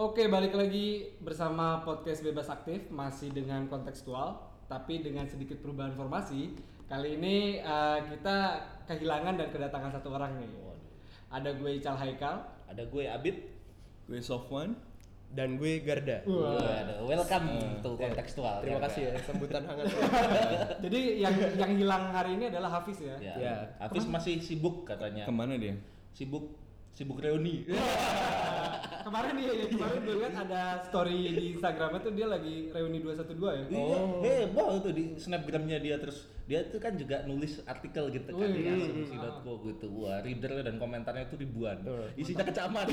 Oke, balik lagi bersama podcast Bebas Aktif masih dengan kontekstual tapi dengan sedikit perubahan formasi. Kali ini eh, kita kehilangan dan kedatangan satu orang nih. Ada gue Ical Haikal. Ada gue Abid Gue Sofwan. dan gue Garda. Waduh, welcome to kontekstual. Terima ya, kasih ya sambutan hangat. Jadi yang yang hilang hari ini adalah Hafiz ya. Ya. Ya. Hafiz masih sibuk katanya. Ke mana dia? Sibuk sibuk reuni. Kemarin dia ya, kemarin gue lihat ada story di Instagramnya tuh dia lagi reuni 212 ya. Iya, heboh itu di snapgramnya dia terus dia tuh kan juga nulis artikel gitu kan di Wih. asumsi.co gitu. Wah, reader dan komentarnya itu ribuan. Isinya kecaman.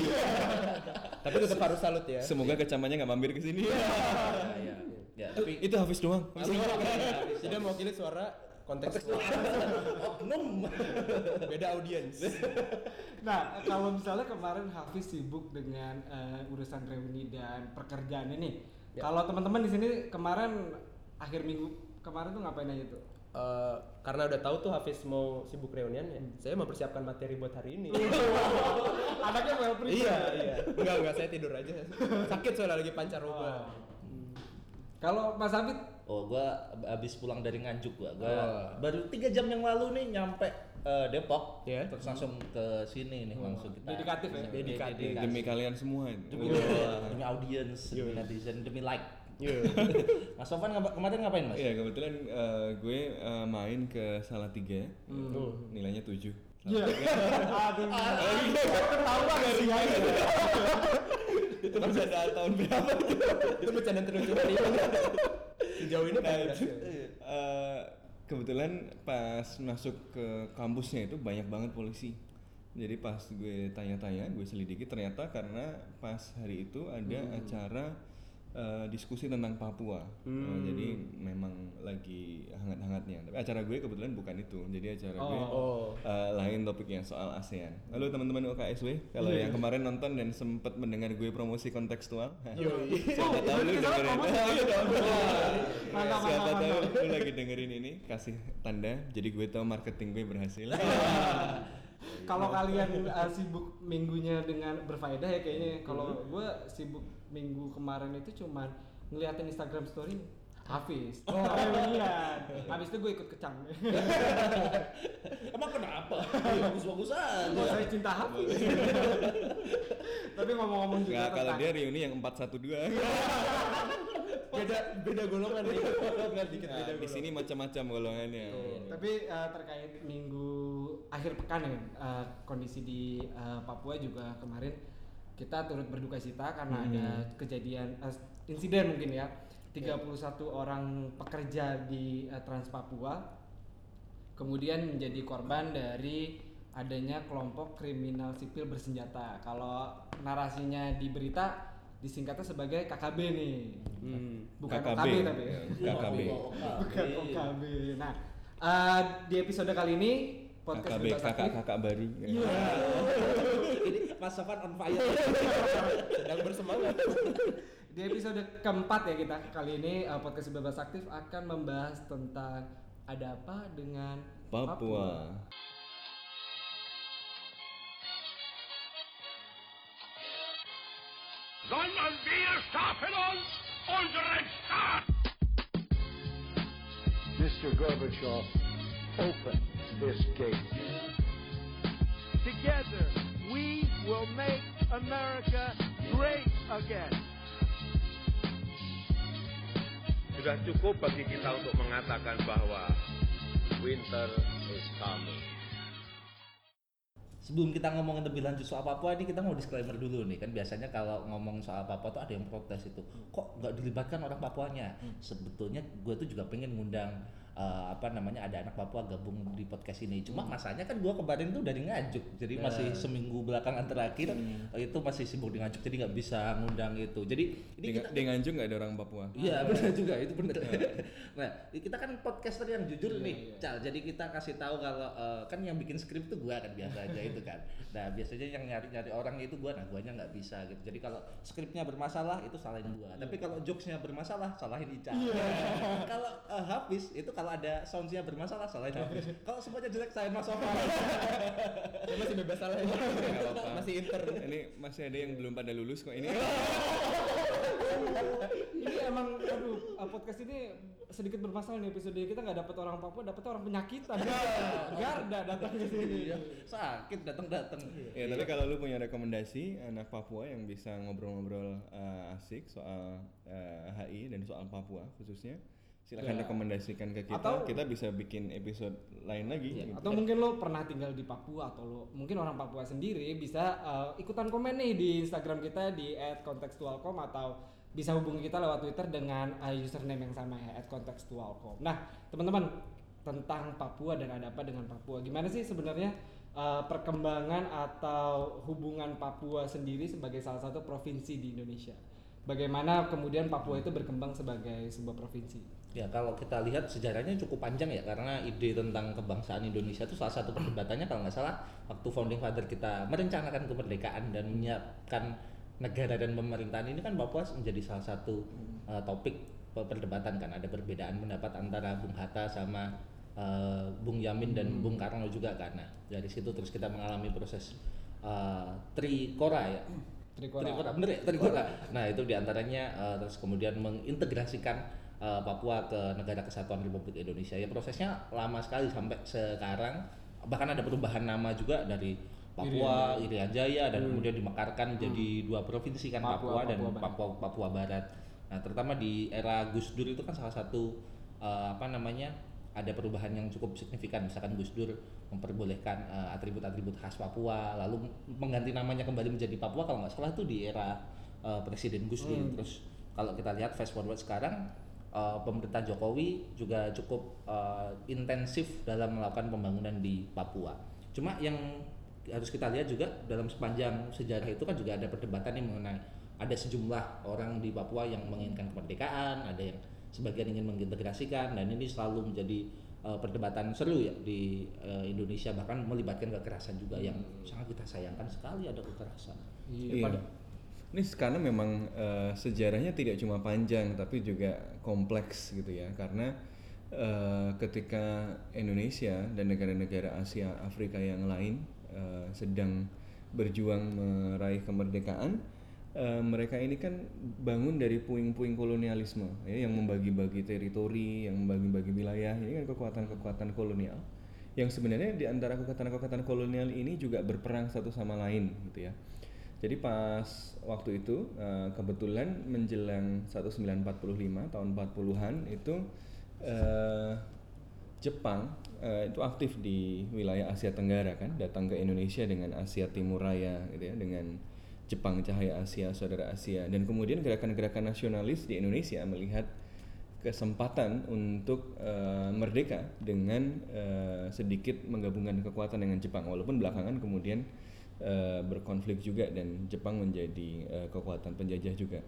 Tapi tetap harus salut ya. Semoga kecamannya nggak mampir ke sini. Ya, ya. Ya, tapi Itu Hafiz doang. Tidak mewakili suara konteks oknum. beda audiens. Nah, kalau misalnya kemarin Hafiz sibuk dengan eh, urusan reuni dan pekerjaan ini. Ya. Kalau teman-teman di sini kemarin akhir minggu kemarin tuh ngapain aja tuh? Eh, karena udah tahu tuh Hafiz mau sibuk reunian ya, saya mempersiapkan materi buat hari ini. Anaknya well prepared. iya, iya. Enggak, enggak, saya tidur aja. Sakit soalnya lagi pancaroba. Kalau Mas Abid, Oh, gua abis pulang dari Nganjuk gua. Gua Oh. baru tiga jam yang lalu nih nyampe eh, Depok. Ya. Terus langsung ke sini nih langsung kita. Dedikatif ya? Dedikatif. Demi kalian semua. Demi, Wah. demi audiens, demi netizen, demi like. Iya. Mas Sofan ngapa- kemarin ngapain mas? Iya kebetulan eh, gue eh, main ke Salatiga. Nilainya 7 Iya. Aduh. Ketahuan sih ya. Itu bercanda tahun berapa? Itu bercanda ini. Sejauh ini Nah, berhasil. eh, kebetulan pas masuk ke kampusnya itu banyak banget polisi. Jadi pas gue tanya-tanya, gue selidiki ternyata karena pas hari itu ada acara eh, diskusi tentang Papua. Eh, jadi memang lagi hangat-hangatnya. Tapi acara gue kebetulan bukan itu. Jadi acara gue Oh. eh, lain topiknya soal ASEAN. Halo teman-teman UKSW, kalau yang kemarin nonton dan sempat mendengar gue promosi kontekstual, siapa tahu lu dengerin. Iya Siapa tahu lu lagi dengerin ini kasih tanda jadi gue tahu marketing gue berhasil Kalau kalian uh, sibuk minggunya dengan berfaedah ya kayaknya. Kalau gue sibuk minggu kemarin itu cuman ngeliatin Instagram story Hafiz. Oh, reunian. Habis itu gue ikut kecang. Emang kenapa? Iya, Bagus-bagus aja. Oh, saya cinta Hafiz. Tapi ngomong-ngomong juga Nggak, kalau tentang dia reuni yang 412 Beda beda golongan nih. Golongan dikit beda nah, di sini macam-macam golongannya Tapi uh, terkait minggu akhir pekan ya, uh, kondisi di uh, Papua juga kemarin kita turut berduka cita karena ada kejadian uh, insiden mungkin ya 31 orang pekerja di uh, Trans Papua kemudian menjadi korban dari adanya kelompok kriminal sipil bersenjata. Kalau narasinya di berita disingkatnya sebagai KKB nih. Hmm. Bukan KKB. OKB tapi. Ya, KKB Bukan OKB. Nah, eh, di episode kali ini podcast KKB Bebas Aktif- kakak-kakak baru Iya. Ini Mas Sofan on fire. Sedang bersemangat. Di episode keempat ya kita kali ini eh, podcast Bebas Aktif akan membahas tentang ada apa dengan Papua sondern wir stapeln uns unseren Staat. Mr. Gorbachev, open this gate. Together, we will make America great again. Sudah cukup bagi kita untuk mengatakan bahwa winter is coming. Sebelum kita ngomongin lebih lanjut soal Papua ini kita mau disclaimer dulu nih kan biasanya kalau ngomong soal Papua tuh ada yang protes itu kok nggak dilibatkan orang Papuanya sebetulnya gue tuh juga pengen ngundang eh, apa namanya ada anak Papua gabung di podcast ini cuma masanya kan gue kemarin tuh dari Nganjuk jadi masih seminggu belakangan terakhir eh, itu masih sibuk di Nganjuk jadi nggak bisa ngundang itu jadi ini di, kita di Nganjuk nggak ada orang Papua Iya benar juga itu benar. nah kita kan podcaster yang jujur nih, Cal. Jadi kita kasih tahu kalau eh, kan yang bikin skrip itu gua kan biasa aja itu kan. Nah biasanya yang nyari-nyari orang itu gua, nah guanya nggak bisa gitu. Jadi kalau skripnya bermasalah itu salahin gua. Tapi kalau jokesnya bermasalah salahin Ica. kalau eh, Hafiz itu kalau ada soundsnya bermasalah salahin Hafiz. Kalau semuanya jelek salahin Mas. Saya masih bebas salah ya. Masih inter. ini masih ada yang belum pada lulus kok ini ini emang aduh uh, podcast ini sedikit bermasalah nih episode kita nggak dapat orang Papua, dapat orang penyakitan. Garda datang ke sini. Iya, sakit datang-datang. Ya, tapi kalau lu punya rekomendasi anak Papua yang bisa ngobrol-ngobrol uh, asik soal uh, HI dan soal Papua khususnya, silahkan Ya. rekomendasikan ke kita. Atau- kita bisa bikin episode lain lagi. gitu. Atau mungkin lo pernah tinggal di Papua atau lo mungkin orang Papua sendiri bisa uh, ikutan komen nih di Instagram kita di @contextualcom atau bisa hubungi kita lewat Twitter dengan uh, username yang sama ya @contextualcom. Nah, teman-teman tentang Papua dan ada apa dengan Papua. Gimana sih sebenarnya uh, perkembangan atau hubungan Papua sendiri sebagai salah satu provinsi di Indonesia? Bagaimana kemudian Papua itu berkembang sebagai sebuah provinsi? Ya kalau kita lihat sejarahnya cukup panjang ya karena ide tentang kebangsaan Indonesia itu salah satu perdebatannya kalau nggak salah waktu founding father kita merencanakan kemerdekaan dan menyiapkan negara dan pemerintahan ini kan Papua menjadi salah satu uh, topik pe- perdebatan kan ada perbedaan pendapat antara Bung Hatta sama uh, Bung Yamin dan Bung Karno juga. Nah, dari situ terus kita mengalami proses uh, trikora ya. Trikora. Trikora, bener ya? Trikora. Nah, itu di antaranya uh, terus kemudian mengintegrasikan uh, Papua ke Negara Kesatuan Republik Indonesia. Ya prosesnya lama sekali sampai sekarang. Bahkan ada perubahan nama juga dari Papua, Irian Jaya, dan kemudian dimekarkan menjadi dua provinsi kan Papua, Papua, dan Papua Barat. Papua, Papua Barat. Nah, terutama di era Gus Dur itu kan salah satu uh, apa namanya ada perubahan yang cukup signifikan. Misalkan Gus Dur memperbolehkan uh, atribut-atribut khas Papua, lalu mengganti namanya kembali menjadi Papua kalau nggak salah itu di era uh, Presiden Gus Dur. Terus kalau kita lihat fast forward sekarang uh, pemerintah Jokowi juga cukup uh, intensif dalam melakukan pembangunan di Papua. Cuma yang harus kita lihat juga dalam sepanjang sejarah itu kan juga ada perdebatan nih mengenai ada sejumlah orang di Papua yang menginginkan kemerdekaan, ada yang sebagian ingin mengintegrasikan dan ini selalu menjadi uh, perdebatan seru ya di uh, Indonesia bahkan melibatkan kekerasan juga yang sangat kita sayangkan sekali ada kekerasan. Iya. Ini sekarang memang eh, sejarahnya tidak cuma panjang tapi juga kompleks gitu ya karena eh, ketika Indonesia dan negara-negara Asia Afrika yang lain eh, sedang berjuang meraih kemerdekaan eh, mereka ini kan bangun dari puing-puing kolonialisme ya yang membagi-bagi teritori yang membagi-bagi wilayah ini kan kekuatan-kekuatan kolonial yang sebenarnya di antara kekuatan-kekuatan kolonial ini juga berperang satu sama lain gitu ya. Jadi pas waktu itu eh, kebetulan menjelang 1945 tahun 40-an itu eh, Jepang eh, itu aktif di wilayah Asia Tenggara kan, datang ke Indonesia dengan Asia Timur Raya gitu ya, dengan Jepang Cahaya Asia, Saudara Asia. Dan kemudian gerakan-gerakan nasionalis di Indonesia melihat kesempatan untuk eh, merdeka dengan eh, sedikit menggabungkan kekuatan dengan Jepang. Walaupun belakangan kemudian eh, berkonflik juga dan Jepang menjadi eh, kekuatan penjajah juga.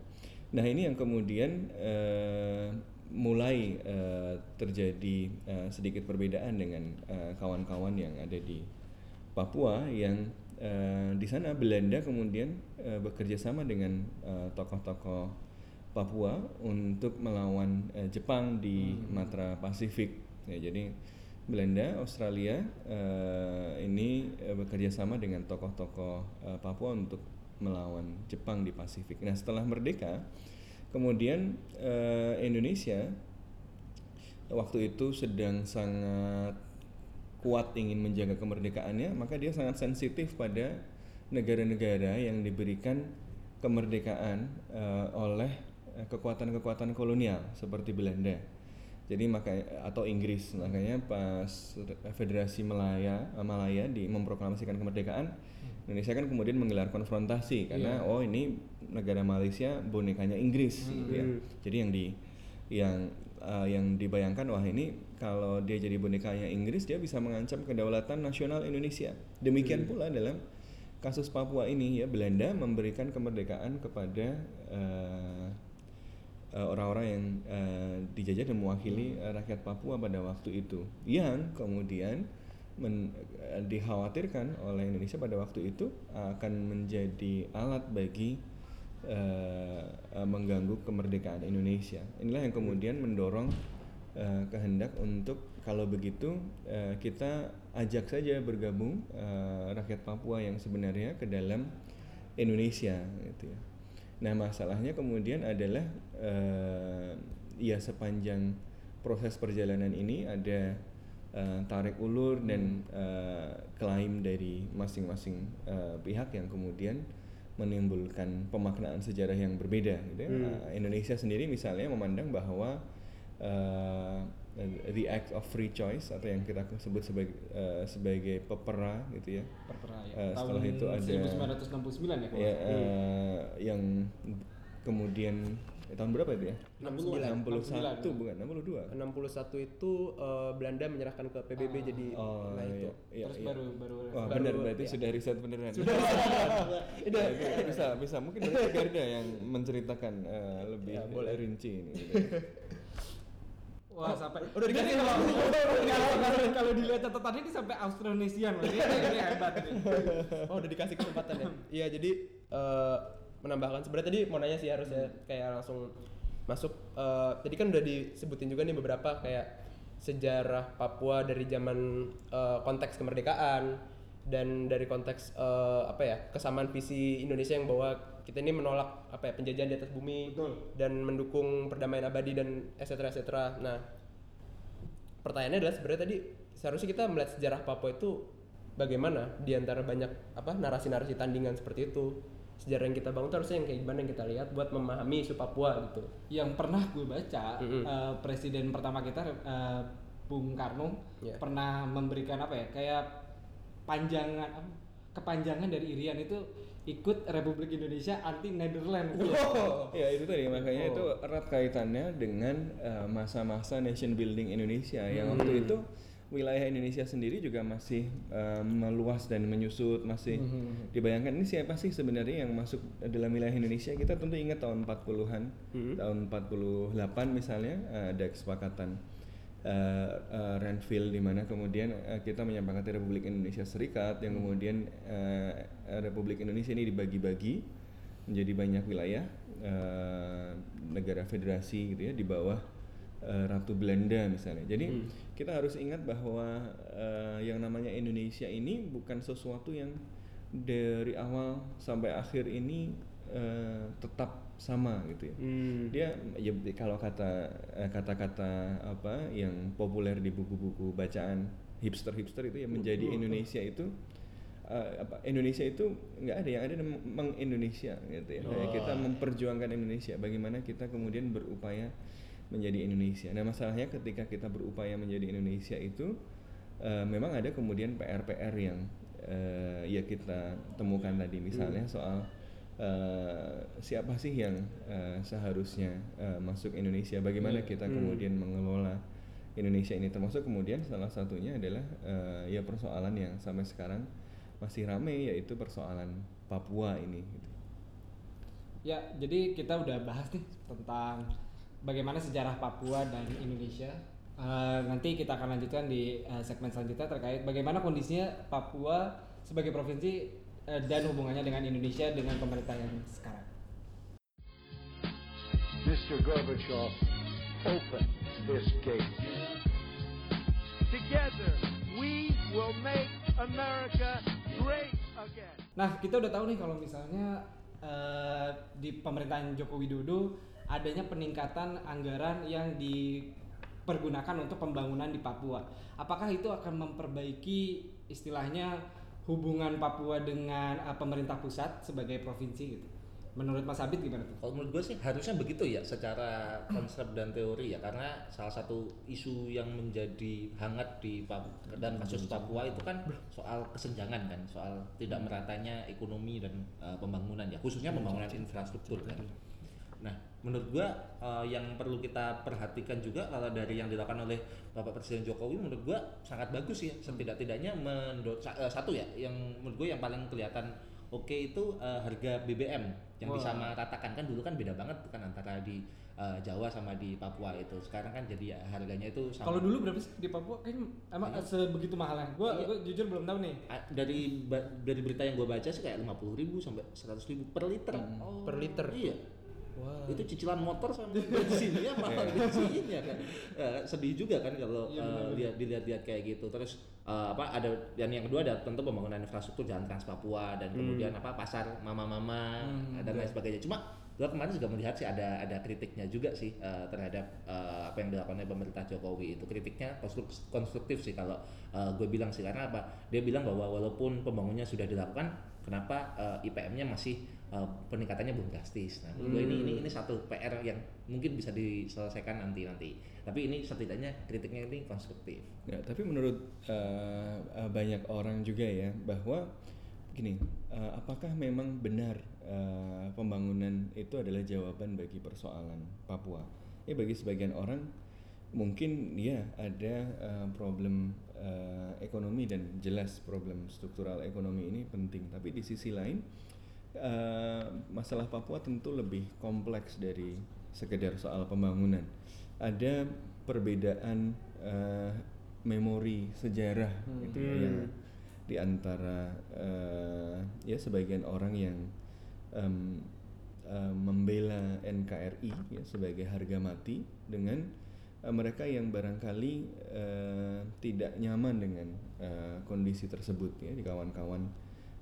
Nah ini yang kemudian eh, mulai eh, terjadi eh, sedikit perbedaan dengan kawan-kawan yang ada di Papua yang eh, di sana Belanda kemudian eh, bekerja sama dengan tokoh-tokoh Papua untuk melawan eh, Jepang di Matra Pasifik. Ya, jadi Belanda, Australia eh, ini eh, bekerja sama dengan tokoh-tokoh eh, Papua untuk melawan Jepang di Pasifik. Nah, setelah merdeka, kemudian eh, Indonesia waktu itu sedang sangat kuat ingin menjaga kemerdekaannya, maka dia sangat sensitif pada negara-negara yang diberikan kemerdekaan eh, oleh eh, kekuatan-kekuatan kolonial seperti Belanda. Jadi maka atau Inggris. Makanya pas Federasi Malaya Malaya di memproklamasikan kemerdekaan Indonesia kan kemudian menggelar konfrontasi karena oh ini negara Malaysia bonekanya Inggris gitu ya. Jadi yang di yang eh, yang dibayangkan wah ini kalau dia jadi bonekanya Inggris dia bisa mengancam kedaulatan nasional Indonesia. Demikian pula dalam kasus Papua ini ya Belanda memberikan kemerdekaan kepada eh, eh, orang-orang yang eh, dijajah dan mewakili eh, rakyat Papua pada waktu itu yang kemudian men- eh, dikhawatirkan oleh Indonesia pada waktu itu akan menjadi alat bagi eh, eh, mengganggu kemerdekaan Indonesia. Inilah yang kemudian mendorong eh, kehendak untuk kalau begitu eh, kita ajak saja bergabung eh, rakyat Papua yang sebenarnya ke dalam Indonesia gitu ya. Nah masalahnya kemudian adalah eh, ya sepanjang proses perjalanan ini ada eh, tarik ulur dan eh, klaim dari masing-masing eh, pihak yang kemudian menimbulkan pemaknaan sejarah yang berbeda. Gitu ya. Eh, Indonesia sendiri misalnya memandang bahwa eh, the act of free choice atau yang kita sebut sebagai eh, sebagai pepera gitu ya. Perpera ya. Tahun setelah itu ada 1969 ya kalau ya, salah. eh, yang kemudian eh, tahun berapa itu ya? 69. 61 bukan 62. 61 itu eh, Belanda menyerahkan ke PBB jadi Oh, nah itu. iya, iya, Terus iya. baru baru Wah baru- benar berarti iya. sudah riset beneran. Sudah Ya, itu bisa bisa mungkin dari Garda yang menceritakan eh, lebih Ya, boleh. rinci ini. gitu. Wah, sampai udah dikasih Ini kalau kalau dilihat catatan ini sampai Austronesian loh. Ini, ini hebat ini. Oh udah dikasih kesempatan ya? Iya jadi eh, menambahkan sebenarnya tadi mau nanya sih harusnya kayak langsung masuk. eh, tadi kan udah disebutin juga nih beberapa kayak sejarah Papua dari zaman eh, konteks kemerdekaan dan dari konteks eh, apa ya kesamaan visi Indonesia yang bahwa kita ini menolak apa ya penjajahan di atas bumi Betul. dan mendukung perdamaian abadi dan etc etc. Nah pertanyaannya adalah sebenarnya tadi seharusnya kita melihat sejarah Papua itu bagaimana di antara banyak apa narasi-narasi tandingan seperti itu sejarah yang kita bangun itu harusnya yang kayak gimana yang kita lihat buat memahami isu Papua gitu Yang pernah gue baca Mm-mm. eh, presiden pertama kita eh, Bung Karno Iya. pernah memberikan apa ya kayak panjangan kepanjangan dari Irian itu ikut Republik Indonesia anti Netherlands. ya itu tadi. Makanya itu erat kaitannya dengan eh, masa-masa nation building Indonesia. Yang waktu itu wilayah Indonesia sendiri juga masih eh, meluas dan menyusut masih dibayangkan ini siapa sih sebenarnya yang masuk dalam wilayah Indonesia? Kita tentu ingat tahun 40-an tahun 48 misalnya eh, ada kesepakatan eh, eh, Renville di mana kemudian eh, kita menyepakati Republik Indonesia Serikat yang kemudian eh, Republik Indonesia ini dibagi-bagi menjadi banyak wilayah eh, negara federasi gitu ya di bawah Ratu Belanda misalnya. Jadi kita harus ingat bahwa eh, yang namanya Indonesia ini bukan sesuatu yang dari awal sampai akhir ini eh, tetap sama gitu ya. Dia ya kalau kata eh, kata-kata apa yang populer di buku-buku bacaan hipster-hipster itu ya menjadi Indonesia itu eh, apa Indonesia itu nggak ada yang ada meng- meng-Indonesia gitu ya. Kayak kita memperjuangkan Indonesia. Bagaimana kita kemudian berupaya menjadi Indonesia. Nah masalahnya ketika kita berupaya menjadi Indonesia itu eh, memang ada kemudian PR-PR yang eh, ya kita temukan tadi misalnya soal eh, siapa sih yang eh, seharusnya eh, masuk Indonesia. Bagaimana kita kemudian mengelola Indonesia ini termasuk kemudian salah satunya adalah eh, ya persoalan yang sampai sekarang masih ramai yaitu persoalan Papua ini. gitu. Ya, jadi kita udah bahas nih tentang bagaimana sejarah Papua dan Indonesia. Eh, nanti kita akan lanjutkan di eh, segmen selanjutnya terkait bagaimana kondisinya Papua sebagai provinsi eh, dan hubungannya dengan Indonesia dengan pemerintah yang sekarang. Mr. Gorbachev, open this gate. Together, we will make America great again. Nah, kita udah tahu nih kalau misalnya eh, di pemerintahan Joko Widodo adanya peningkatan anggaran yang dipergunakan untuk pembangunan di Papua. Apakah itu akan memperbaiki istilahnya hubungan Papua dengan eh, pemerintah pusat sebagai provinsi gitu? Menurut Mas Abid gimana tuh? Kalau menurut gue sih harusnya begitu ya secara konsep dan teori ya karena salah satu isu yang menjadi hangat di Papua dan kasus Papua itu kan soal kesenjangan kan soal tidak meratanya ekonomi dan uh, pembangunan ya khususnya pembangunan infrastruktur kan. Nah menurut gua uh, yang perlu kita perhatikan juga kalau dari yang dilakukan oleh Bapak Presiden Jokowi menurut gua sangat bagus ya setidak-tidaknya mendo- sa- eh, satu ya yang menurut gue yang paling kelihatan oke itu uh, harga BBM yang bisa meratakan kan dulu kan beda banget kan antara di uh, Jawa sama di Papua itu sekarang kan jadi ya harganya itu sama Kalau dulu berapa sih di Papua? Kayaknya emang sebegitu mahalnya. Gua, Iya. gua jujur belum tahu nih. Dari ba- dari berita yang gue baca sih kayak 50.000 ribu sampai 100.000 ribu per liter Oh. per liter iya wah. Itu cicilan motor sama bensinnya malah bensinnya kan. Eh, sedih juga kan kalau Iya, eh, benar-benar. lihat dilihat-lihat kayak gitu. Terus eh, apa ada dan yang kedua ada tentu pembangunan infrastruktur jalan Trans Papua dan kemudian apa pasar mama-mama Hmm, dan lain sebagainya. Cuma gua kemarin juga melihat sih ada ada kritiknya juga sih eh, terhadap eh, apa yang dilakukan oleh pemerintah Jokowi itu. Kritiknya konstruk- konstruktif sih kalau gue bilang sih. Karena apa? Dia bilang bahwa walaupun pembangunannya sudah dilakukan kenapa eh, IPM-nya masih eh, peningkatannya belum drastis nah gua ini ini ini satu PR yang mungkin bisa diselesaikan nanti nanti tapi ini setidaknya kritiknya ini konstruktif Ya, tapi menurut uh, uh, banyak orang juga ya bahwa gini, uh, apakah memang benar uh, pembangunan itu adalah jawaban bagi persoalan Papua? Ya bagi sebagian orang mungkin ya ada uh, problem uh, ekonomi dan jelas problem struktural ekonomi ini penting. Tapi di sisi lain uh, masalah Papua tentu lebih kompleks dari sekedar soal pembangunan. Ada perbedaan uh, memori sejarah gitu ya, yang di antara uh, ya sebagian orang yang em, eh, membela NKRI ya sebagai harga mati dengan eh, mereka yang barangkali eh, tidak nyaman dengan eh, kondisi tersebut ya di kawan-kawan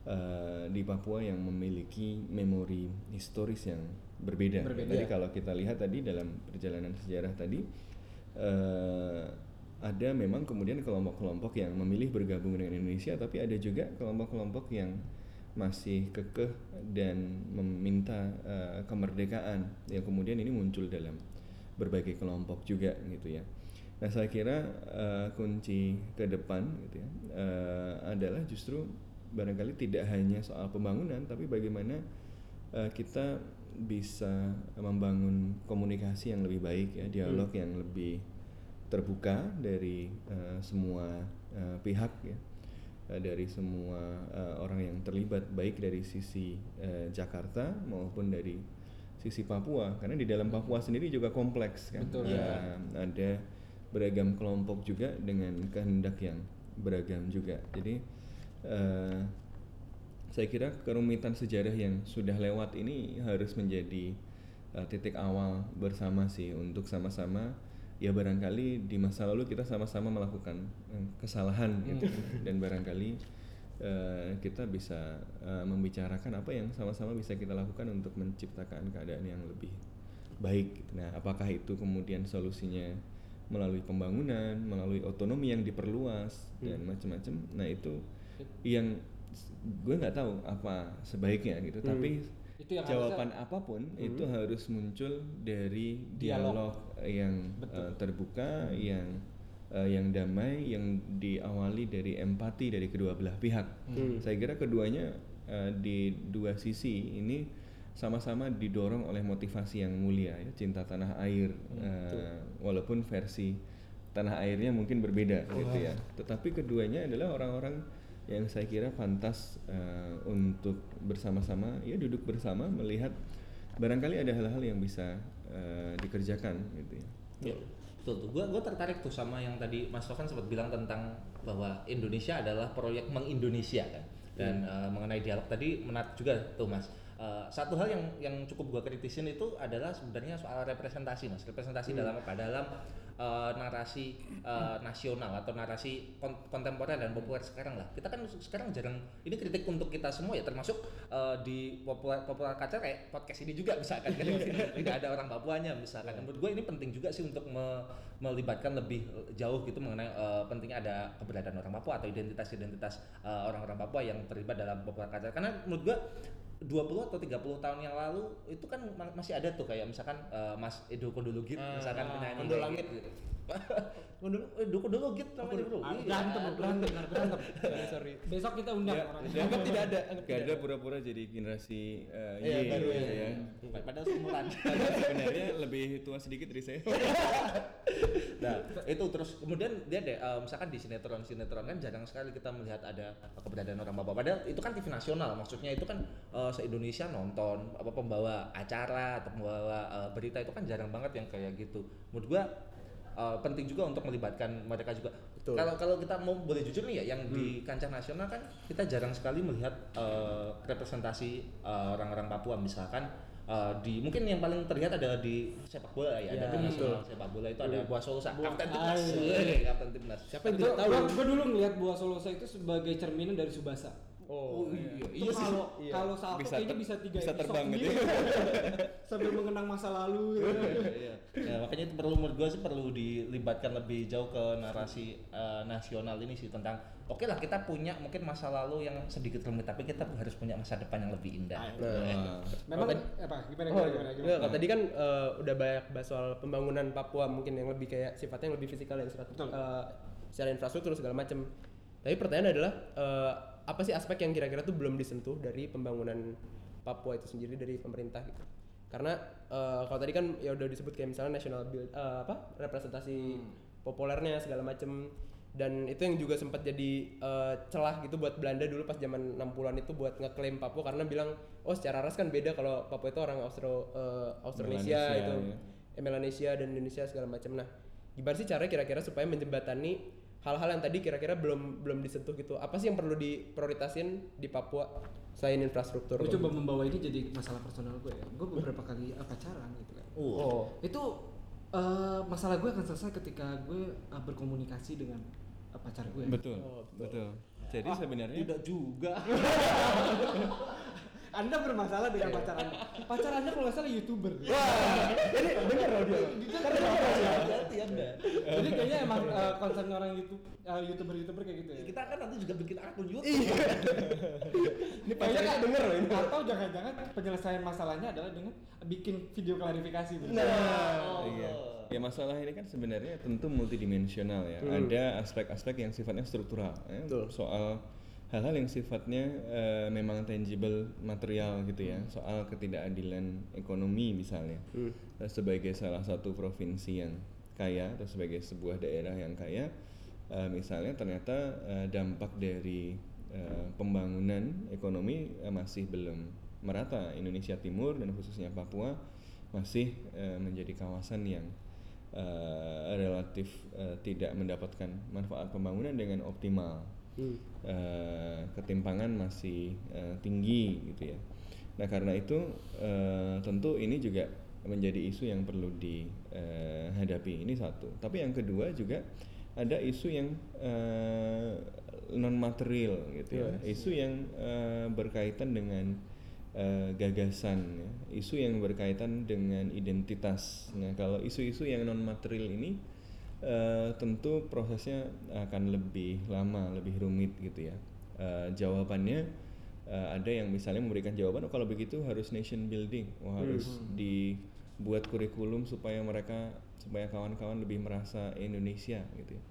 eh, di Papua yang memiliki memori historis yang berbeda. Berbeda. Tadi kalau kita lihat tadi dalam perjalanan sejarah tadi eh, ada memang kemudian kelompok-kelompok yang memilih bergabung dengan Indonesia, tapi ada juga kelompok-kelompok yang masih kekeh dan meminta eh, kemerdekaan yang kemudian ini muncul dalam berbagai kelompok juga gitu ya. Nah saya kira eh, kunci ke depan gitu ya eh, adalah justru barangkali tidak hanya soal pembangunan tapi bagaimana eh, kita bisa membangun komunikasi yang lebih baik ya dialog yang lebih terbuka dari eh, semua eh, pihak ya. Eh, dari semua eh, orang yang terlibat baik dari sisi eh, Jakarta maupun dari sisi Papua. Karena di dalam Papua sendiri juga kompleks kan. Betul. Ya, ada beragam kelompok juga dengan kehendak yang beragam juga. Jadi eh, saya kira kerumitan sejarah yang sudah lewat ini harus menjadi eh, titik awal bersama sih untuk sama-sama ya barangkali di masa lalu kita sama-sama melakukan eh, kesalahan gitu dan barangkali eh, kita bisa eh, membicarakan apa yang sama-sama bisa kita lakukan untuk menciptakan keadaan yang lebih baik. Nah, apakah itu kemudian solusinya melalui pembangunan, melalui otonomi yang diperluas dan macam-macam. Nah, itu yang gue nggak tahu apa sebaiknya gitu. Tapi Itu yang jawaban apa pun itu harus muncul dari dialog, yang eh, terbuka, yang eh, yang damai, yang diawali dari empati dari kedua belah pihak. Saya kira keduanya eh, di dua sisi ini sama-sama didorong oleh motivasi yang mulia ya cinta tanah air Eh, walaupun versi tanah airnya mungkin berbeda gitu ya. Tetapi keduanya adalah orang-orang yang saya kira pantas eh, untuk bersama-sama ya duduk bersama melihat barangkali ada hal-hal yang bisa eh, dikerjakan gitu ya Ya, betul tuh. Gua gua tertarik tuh sama yang tadi Mas Sofan sempat bilang tentang bahwa Indonesia adalah proyek mengindonesia kan. Dan Iya. eh, mengenai dialog tadi menarik juga tuh Mas. Eh, satu hal yang yang cukup gua kritisin itu adalah sebenarnya soal representasi Mas. Representasi Hmm. dalam apa? Dalam eh, narasi eh, nasional atau narasi kon- kontemporer dan populer sekarang lah. Kita kan sekarang jarang ini kritik untuk kita semua ya termasuk eh, di populer populer culture kayak podcast ini juga misalkan kan tidak ada orang Papuanya misalkan. Dan Menurut gue ini penting juga sih untuk me- melibatkan lebih jauh gitu mengenai eh, pentingnya ada keberadaan orang Papua atau identitas-identitas eh, orang-orang Papua yang terlibat dalam populer culture. Karena menurut gue 20 atau 30 tahun yang lalu itu kan ma- masih ada tuh kayak misalkan eh, Mas Edo Kondologit misalkan penyanyi Kondol kayak Langit. gitu. Kondol Edo Kondologit namanya bro. Ah, Iya. berantem berantem berantem sorry besok kita undang orangnya anggap tidak ada Gak tidak ada pura-pura jadi generasi eh, Iya, Y baru gitu ya. ya. Padahal seumuran. Sebenarnya lebih tua sedikit dari saya. nah itu terus kemudian dia deh eh, misalkan di sinetron sinetron kan jarang sekali kita melihat ada keberadaan orang Papua padahal itu kan TV nasional maksudnya itu kan eh, se Indonesia nonton apa pembawa acara atau pembawa eh, berita itu kan jarang banget yang kayak gitu menurut gua eh, penting juga untuk melibatkan mereka juga. Betul. kalau kalau kita mau boleh jujur nih ya yang di kancah nasional kan kita jarang sekali melihat eh, representasi eh, orang-orang Papua. Misalkan eh, di mungkin yang paling terlihat adalah di sepak bola ya, ada Ya, tim nasional sepak bola itu ada Buah Solosa. Kapten timnas. Iya. Kapten timnas. Siapa yang tidak tahu? gua, gua dulu ngelihat Buah Solosa itu sebagai cerminan dari Subasa Oh, iya. Itu kalau Iya. kalau Salto Bisa kayaknya bisa tiga bisa terbang gitu sambil mengenang masa lalu gitu. Iya. Ya, makanya itu perlu menurut gue sih perlu dilibatkan lebih jauh ke narasi eh, nasional ini sih tentang oke lah kita punya mungkin masa lalu yang sedikit rumit tapi kita harus punya masa depan yang lebih indah. Nah, Memang tadi- apa gimana Oh, gimana gimana, gimana? kalau tadi kan eh, udah banyak bahas soal pembangunan Papua mungkin yang lebih kayak sifatnya yang lebih fisikal yang serat, Betul. eh, secara infrastruktur segala macam. Tapi pertanyaan adalah eh, apa sih aspek yang kira-kira tuh belum disentuh dari pembangunan Papua itu sendiri dari pemerintah gitu? Karena eh, kalau tadi kan ya udah disebut kayak misalnya national build eh, apa representasi populernya segala macam dan itu yang juga sempat jadi eh, celah gitu buat Belanda dulu pas zaman 60-an itu buat ngeklaim Papua karena bilang oh secara ras kan beda kalau Papua itu orang Austro eh, Austronesia itu ya. eh, Melanesia dan Indonesia segala macam. Nah, gimana sih cara kira-kira supaya menjembatani hal-hal yang tadi kira-kira belum belum disentuh gitu? Apa sih yang perlu diprioritasin di Papua selain infrastruktur? Gue coba membawa ini jadi masalah personal gue ya. Gue beberapa kali uh, pacaran gitu kan. Oh, Itu uh, masalah gue akan selesai ketika gue uh, berkomunikasi dengan uh, pacar gue. betul, Oh, betul. Jadi sebenarnya Tidak juga. Anda bermasalah dengan pacar Anda. Pacar Anda kalau nggak salah youtuber. ini bener loh dia. Karena Hati-hati Anda. Jadi kayaknya emang uh, concern orang YouTube, uh, youtuber youtuber kayak gitu ya. Kita kan nanti juga bikin akun YouTube. ini Kayaknya pacarnya nggak denger loh ini. Atau jangan-jangan penyelesaian masalahnya adalah dengan bikin video klarifikasi. gitu. Nah, Iya. Ya masalah ini kan sebenarnya tentu multidimensional ya. Ada aspek-aspek yang sifatnya struktural, ya. Soal hal-hal yang sifatnya eh, memang tangible material gitu ya. Soal ketidakadilan ekonomi misalnya. Eh, Sebagai salah satu provinsi yang kaya atau sebagai sebuah daerah yang kaya, eh, misalnya ternyata eh, dampak dari eh, pembangunan ekonomi eh, masih belum merata. Indonesia Timur dan khususnya Papua masih eh, menjadi kawasan yang eh, relatif eh, tidak mendapatkan manfaat pembangunan dengan optimal. Eh, ketimpangan masih eh, tinggi gitu ya. Nah karena itu eh, tentu ini juga menjadi isu yang perlu dihadapi. Ini satu. Tapi yang kedua juga ada isu yang non material gitu ya. Isu yang eh, berkaitan dengan eh, gagasan, ya. isu yang berkaitan dengan identitas. Nah, kalau isu-isu yang non material ini eh, tentu prosesnya akan lebih lama, lebih rumit gitu ya. Eh, jawabannya eh, ada yang misalnya memberikan jawaban, oh kalau begitu harus nation building, oh, harus dibuat kurikulum supaya mereka, supaya kawan-kawan lebih merasa Indonesia gitu ya.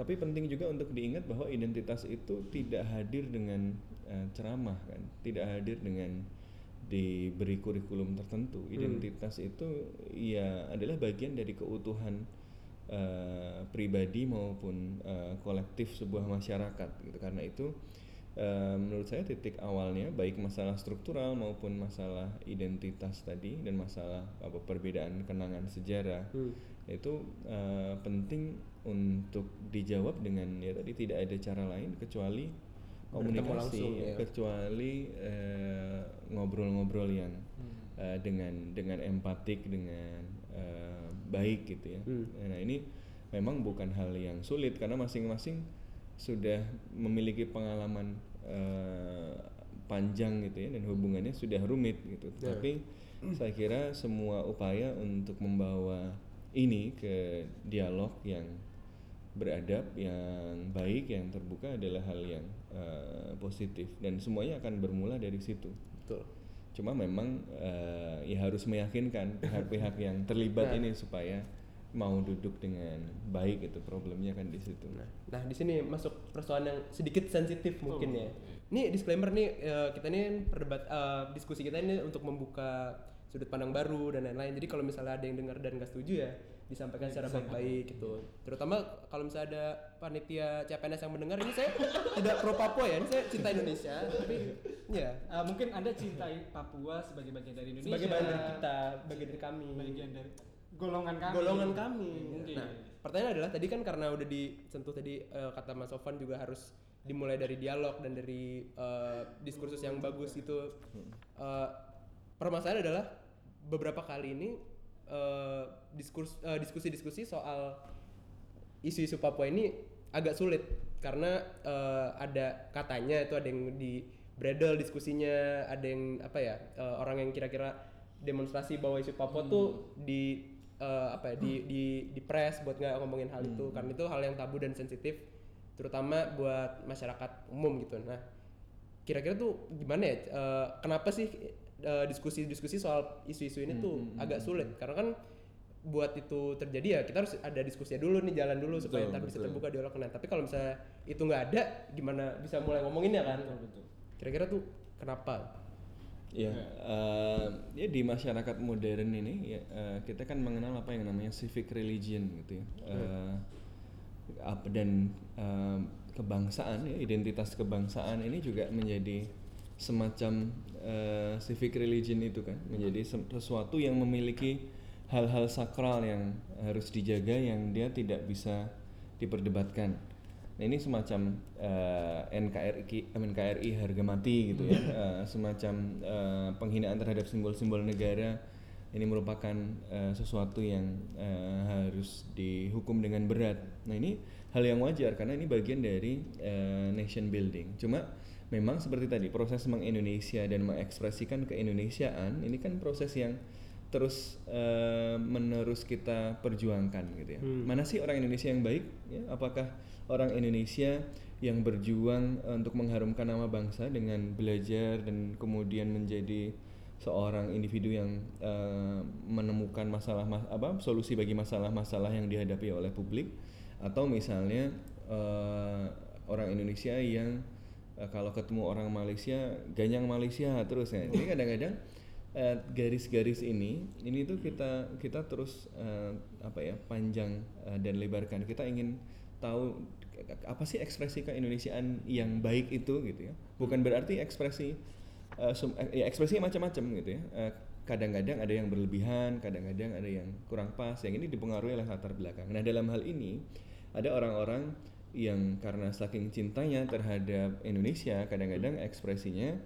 Tapi penting juga untuk diingat bahwa identitas itu tidak hadir dengan eh, ceramah kan, tidak hadir dengan diberi kurikulum tertentu. Identitas itu ya adalah bagian dari keutuhan eh, pribadi maupun eh, kolektif sebuah masyarakat gitu. Karena itu eh, menurut saya titik awalnya baik masalah struktural maupun masalah identitas tadi dan masalah apa perbedaan kenangan sejarah itu eh, penting untuk dijawab dengan ya tadi tidak ada cara lain kecuali komunikasi langsung, ya, kecuali ngobrol-ngobrol yang eh, dengan dengan empatik dengan baik gitu ya. Nah ini memang bukan hal yang sulit karena masing-masing sudah memiliki pengalaman eh, panjang gitu ya dan hubungannya sudah rumit gitu. Tapi saya kira semua upaya untuk membawa ini ke dialog yang beradab, yang baik, yang terbuka adalah hal yang eh, positif dan semuanya akan bermula dari situ. Betul. Cuma memang eh, ya harus meyakinkan pihak-pihak yang terlibat ini supaya mau duduk dengan baik itu problemnya kan di situ. Nah, di sini masuk persoalan yang sedikit sensitif mungkin ya. Ini disclaimer nih eh, kita ini perdebat eh, diskusi kita ini untuk membuka sudut pandang baru dan lain-lain. Jadi kalau misalnya ada yang dengar dan nggak setuju ya disampaikan secara baik-baik gitu. Terutama kalau misalnya ada panitia CPNS yang mendengar ini saya tidak pro Papua ya, ini saya cinta Indonesia. Tapi ya Uh, mungkin Anda cintai Papua sebagai bagian dari Indonesia. sebagai bagian dari kita, bagian dari kami. Bagian dari golongan kami. golongan kami. Mungkin. Nah, pertanyaan adalah tadi kan karena udah disentuh tadi eh, kata Mas Sofan juga harus dimulai dari dialog dan dari eh, diskursus yang bagus itu. Eh, permasalahan adalah beberapa kali ini eh, diskurs eh, diskusi-diskusi soal isu-isu Papua ini agak sulit karena eh, ada katanya itu ada yang di bredel diskusinya ada yang apa ya eh, orang yang kira-kira demonstrasi bahwa isu Papua tuh di eh, apa ya di di di press buat nggak ngomongin hal itu. Karena itu hal yang tabu dan sensitif terutama buat masyarakat umum gitu. Nah kira-kira tuh gimana ya eh, kenapa sih eh, diskusi-diskusi soal isu-isu ini tuh agak sulit. karena kan buat itu terjadi ya kita harus ada diskusinya dulu nih jalan dulu supaya Betul, ntar bisa terbuka dialog nah tapi kalau misalnya itu nggak ada gimana bisa mulai ngomonginnya kan? Kira-kira tuh kenapa? Ya, eh, ya di masyarakat modern ini ya, eh, kita kan mengenal apa yang namanya civic religion gitu ya, Eh, apa dan eh, kebangsaan ya identitas kebangsaan ini juga menjadi semacam eh, civic religion itu kan menjadi sesuatu yang memiliki hal-hal sakral yang harus dijaga yang dia tidak bisa diperdebatkan. Nah ini semacam eh, NKRI, NKRI harga mati gitu ya, Eh, semacam eh, penghinaan terhadap simbol-simbol negara. Ini merupakan eh, sesuatu yang eh, harus dihukum dengan berat. Nah ini hal yang wajar karena ini bagian dari eh, nation building. Cuma memang seperti tadi proses mengindonesia dan mengekspresikan keindonesiaan ini kan proses yang terus eh, menerus kita perjuangkan gitu ya. Mana sih orang Indonesia yang baik? Ya, apakah orang Indonesia yang berjuang eh, untuk mengharumkan nama bangsa dengan belajar dan kemudian menjadi seorang individu yang eh, menemukan masalah mas- apa solusi bagi masalah-masalah yang dihadapi oleh publik atau misalnya eh, orang Indonesia yang eh, kalau ketemu orang Malaysia ganyang Malaysia terus ya. Jadi kadang-kadang eh, garis-garis ini ini tuh kita kita terus eh, apa ya panjang eh, dan lebarkan. Kita ingin tahu apa sih ekspresi keindonesiaan yang baik itu gitu ya. Bukan berarti ekspresi eh, ya ekspresinya macam-macam gitu ya. Eh, kadang-kadang ada yang berlebihan, kadang-kadang ada yang kurang pas. Yang ini dipengaruhi oleh latar belakang. Nah, dalam hal ini ada orang-orang yang karena saking cintanya terhadap Indonesia, kadang-kadang ekspresinya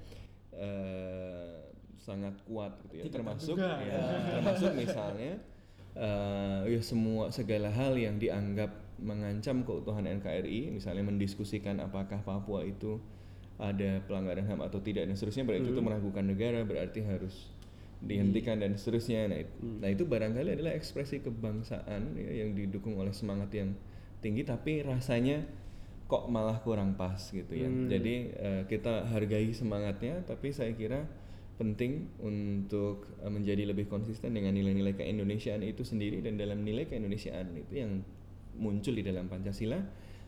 eh, sangat kuat gitu ya. Tidak termasuk terduga. ya, termasuk misalnya eh, ya semua segala hal yang dianggap mengancam keutuhan NKRI, misalnya mendiskusikan apakah Papua itu ada pelanggaran HAM atau tidak dan seterusnya berarti itu meragukan negara berarti harus dihentikan dan seterusnya. Nah, it- nah itu barangkali adalah ekspresi kebangsaan ya, yang didukung oleh semangat yang tinggi tapi rasanya kok malah kurang pas gitu ya. Jadi eh, kita hargai semangatnya tapi saya kira penting untuk eh, menjadi lebih konsisten dengan nilai-nilai keindonesiaan itu sendiri dan dalam nilai keindonesiaan itu yang muncul di dalam Pancasila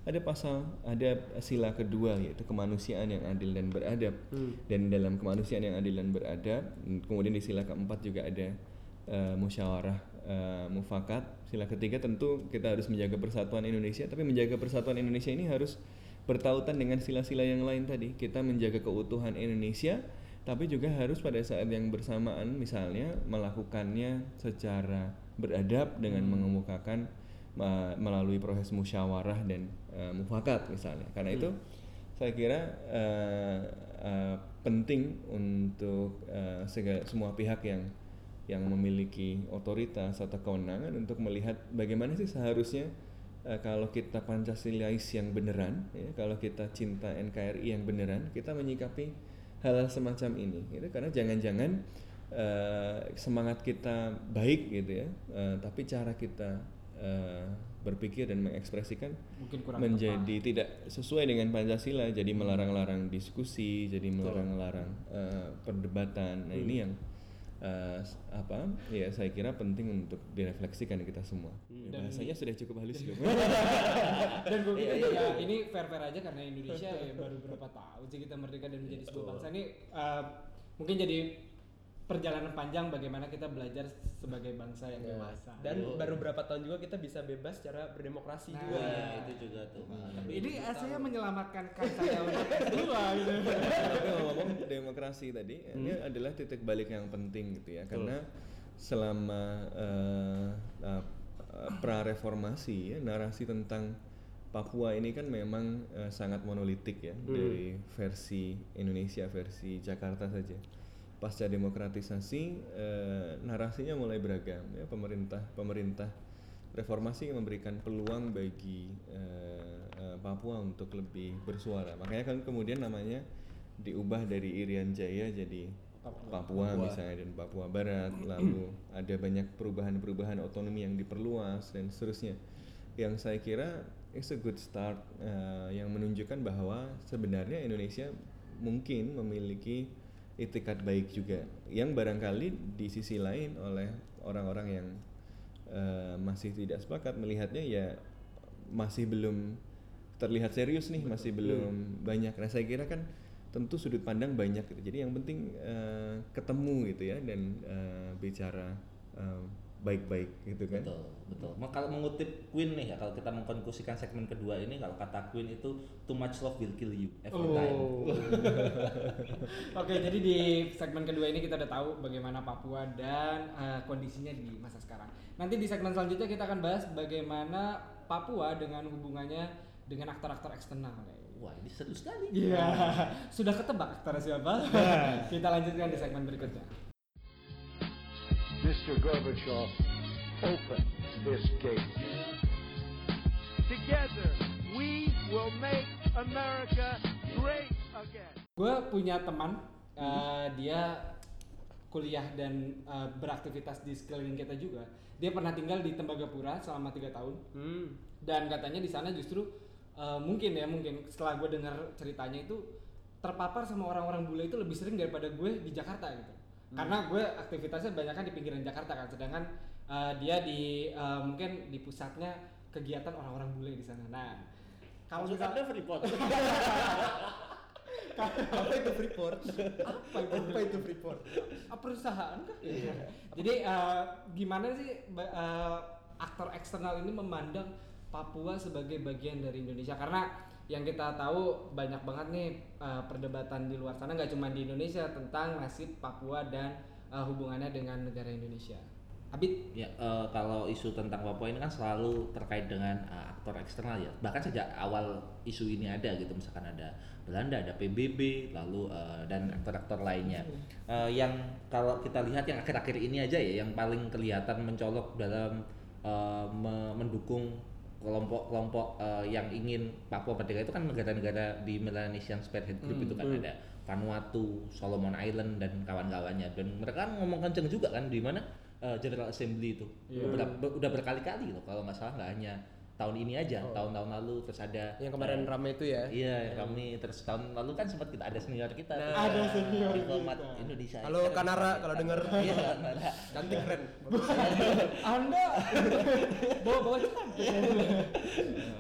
ada pasal ada sila kedua yaitu kemanusiaan yang adil dan beradab. Dan dalam kemanusiaan yang adil dan beradab kemudian di sila keempat juga ada eh, musyawarah eh, mufakat. Sila ketiga tentu kita harus menjaga persatuan Indonesia tapi menjaga persatuan Indonesia ini harus bertautan dengan sila-sila yang lain tadi. Kita menjaga keutuhan Indonesia tapi juga harus pada saat yang bersamaan misalnya melakukannya secara beradab dengan mengemukakan ma- melalui proses musyawarah dan eh, mufakat misalnya. Karena itu saya kira eh, eh, penting untuk eh, segala semua pihak yang yang memiliki otoritas atau kewenangan untuk melihat bagaimana sih seharusnya eh, kalau kita Pancasilais yang beneran, ya, kalau kita cinta NKRI yang beneran, kita menyikapi hal-hal semacam ini, gitu. Karena jangan-jangan eh, semangat kita baik gitu ya, eh, tapi cara kita eh, berpikir dan mengekspresikan Mungkin kurang menjadi tidak sesuai dengan Pancasila, jadi melarang-larang diskusi, jadi melarang-larang eh, perdebatan. Nah ini yang eh, s- apa? Ya saya kira penting untuk direfleksikan kita semua. Ya, bahasanya sudah cukup halus loh. dan gue pikir ya ini fair fair aja karena Indonesia ya baru berapa tahun sih kita merdeka dan menjadi sebuah bangsa ini eh, mungkin jadi perjalanan panjang bagaimana kita belajar sebagai bangsa yang dewasa. Dan baru berapa tahun juga kita bisa bebas secara berdemokrasi Nah, juga. Iya, itu juga tuh. Tapi ini saya menyelamatkan kan saya untuk kedua gitu. Tapi ngomong demokrasi tadi, ini adalah titik balik yang penting gitu ya, karena selama eh, eh, pra reformasi ya, narasi tentang Papua ini kan memang eh, sangat monolitik ya dari versi Indonesia versi Jakarta saja. Pasca demokratisasi eh, narasinya mulai beragam ya pemerintah pemerintah reformasi memberikan peluang bagi eh, eh, Papua untuk lebih bersuara. Makanya kan kemudian namanya diubah dari Irian Jaya jadi Papua, misalnya dan Papua Barat. Lalu ada banyak perubahan-perubahan otonomi yang diperluas dan seterusnya. Yang saya kira it's a good start eh, yang menunjukkan bahwa sebenarnya Indonesia mungkin memiliki itikat baik juga yang barangkali di sisi lain oleh orang-orang yang eh, masih tidak sepakat melihatnya ya masih belum terlihat serius nih masih belum banyak. Nah saya kira kan tentu sudut pandang banyak. Gitu jadi yang penting eh, ketemu gitu ya dan eh, bicara eh, baik-baik gitu kan Betul, betul. Ma- Kalau mengutip Queen nih ya, kalau kita mengkonklusikan segmen kedua ini, kalau kata Queen itu too much love will kill you every time. Oh. Oke, jadi di segmen kedua ini kita udah tahu bagaimana Papua dan eh, kondisinya di masa sekarang. Nanti di segmen selanjutnya kita akan bahas bagaimana Papua dengan hubungannya dengan aktor-aktor eksternal. Wah ini seru sekali. Iya, sudah ketebak aktornya siapa? kita lanjutkan di segmen berikutnya. Mr. Gorbachev, open this gate. Together, we will make America great again. Gue punya teman, eh, dia kuliah dan eh, beraktivitas di sekeliling kita juga. Dia pernah tinggal di Tembagapura selama tiga tahun. Hmm. dan katanya di sana justru uh, mungkin ya mungkin setelah gue dengar ceritanya itu terpapar sama orang-orang bule itu lebih sering daripada gue di Jakarta gitu karena gue aktivitasnya banyak kan di pinggiran Jakarta kan sedangkan uh, dia di uh, mungkin di pusatnya kegiatan orang-orang bule di sana nah kalau misalnya Anda Freeport? Apa itu Freeport? apa itu Apa itu Freeport? Ah, perusahaan kah? Jadi eh, gimana sih eh, aktor eksternal ini memandang Papua sebagai bagian dari Indonesia? Karena yang kita tahu banyak banget nih eh, perdebatan di luar sana nggak cuma di Indonesia tentang nasib Papua dan eh, hubungannya dengan negara Indonesia. Abid, Ya, eh, kalau isu tentang Papua ini kan selalu terkait dengan eh, aktor eksternal ya. Bahkan sejak awal isu ini ada gitu, misalkan ada Belanda, ada PBB, lalu eh, dan aktor-aktor lainnya. Eh, yang kalau kita lihat yang akhir-akhir ini aja ya, yang paling kelihatan mencolok dalam me- mendukung kelompok-kelompok eh, yang ingin Papua merdeka itu kan negara-negara di Melanesian Spearhead Group itu kan ada Vanuatu, Solomon Island dan kawan-kawannya. Dan mereka kan ngomong kenceng juga kan di mana eh, General Assembly itu. Beberapa- be- udah berkali-kali loh kalau nggak salah nggak hanya tahun ini aja tahun-tahun lalu terus ada Yang kemarin eh, ramai itu ya. Iya, yang kami terus tahun lalu kan sempat kita ada senior kita. tuh. Ada senior diplomat kita. Indonesia. Halo, Kanara, kalau denger. Iya, Kanara. Cantik keren. Anda bawa-bawa cantik.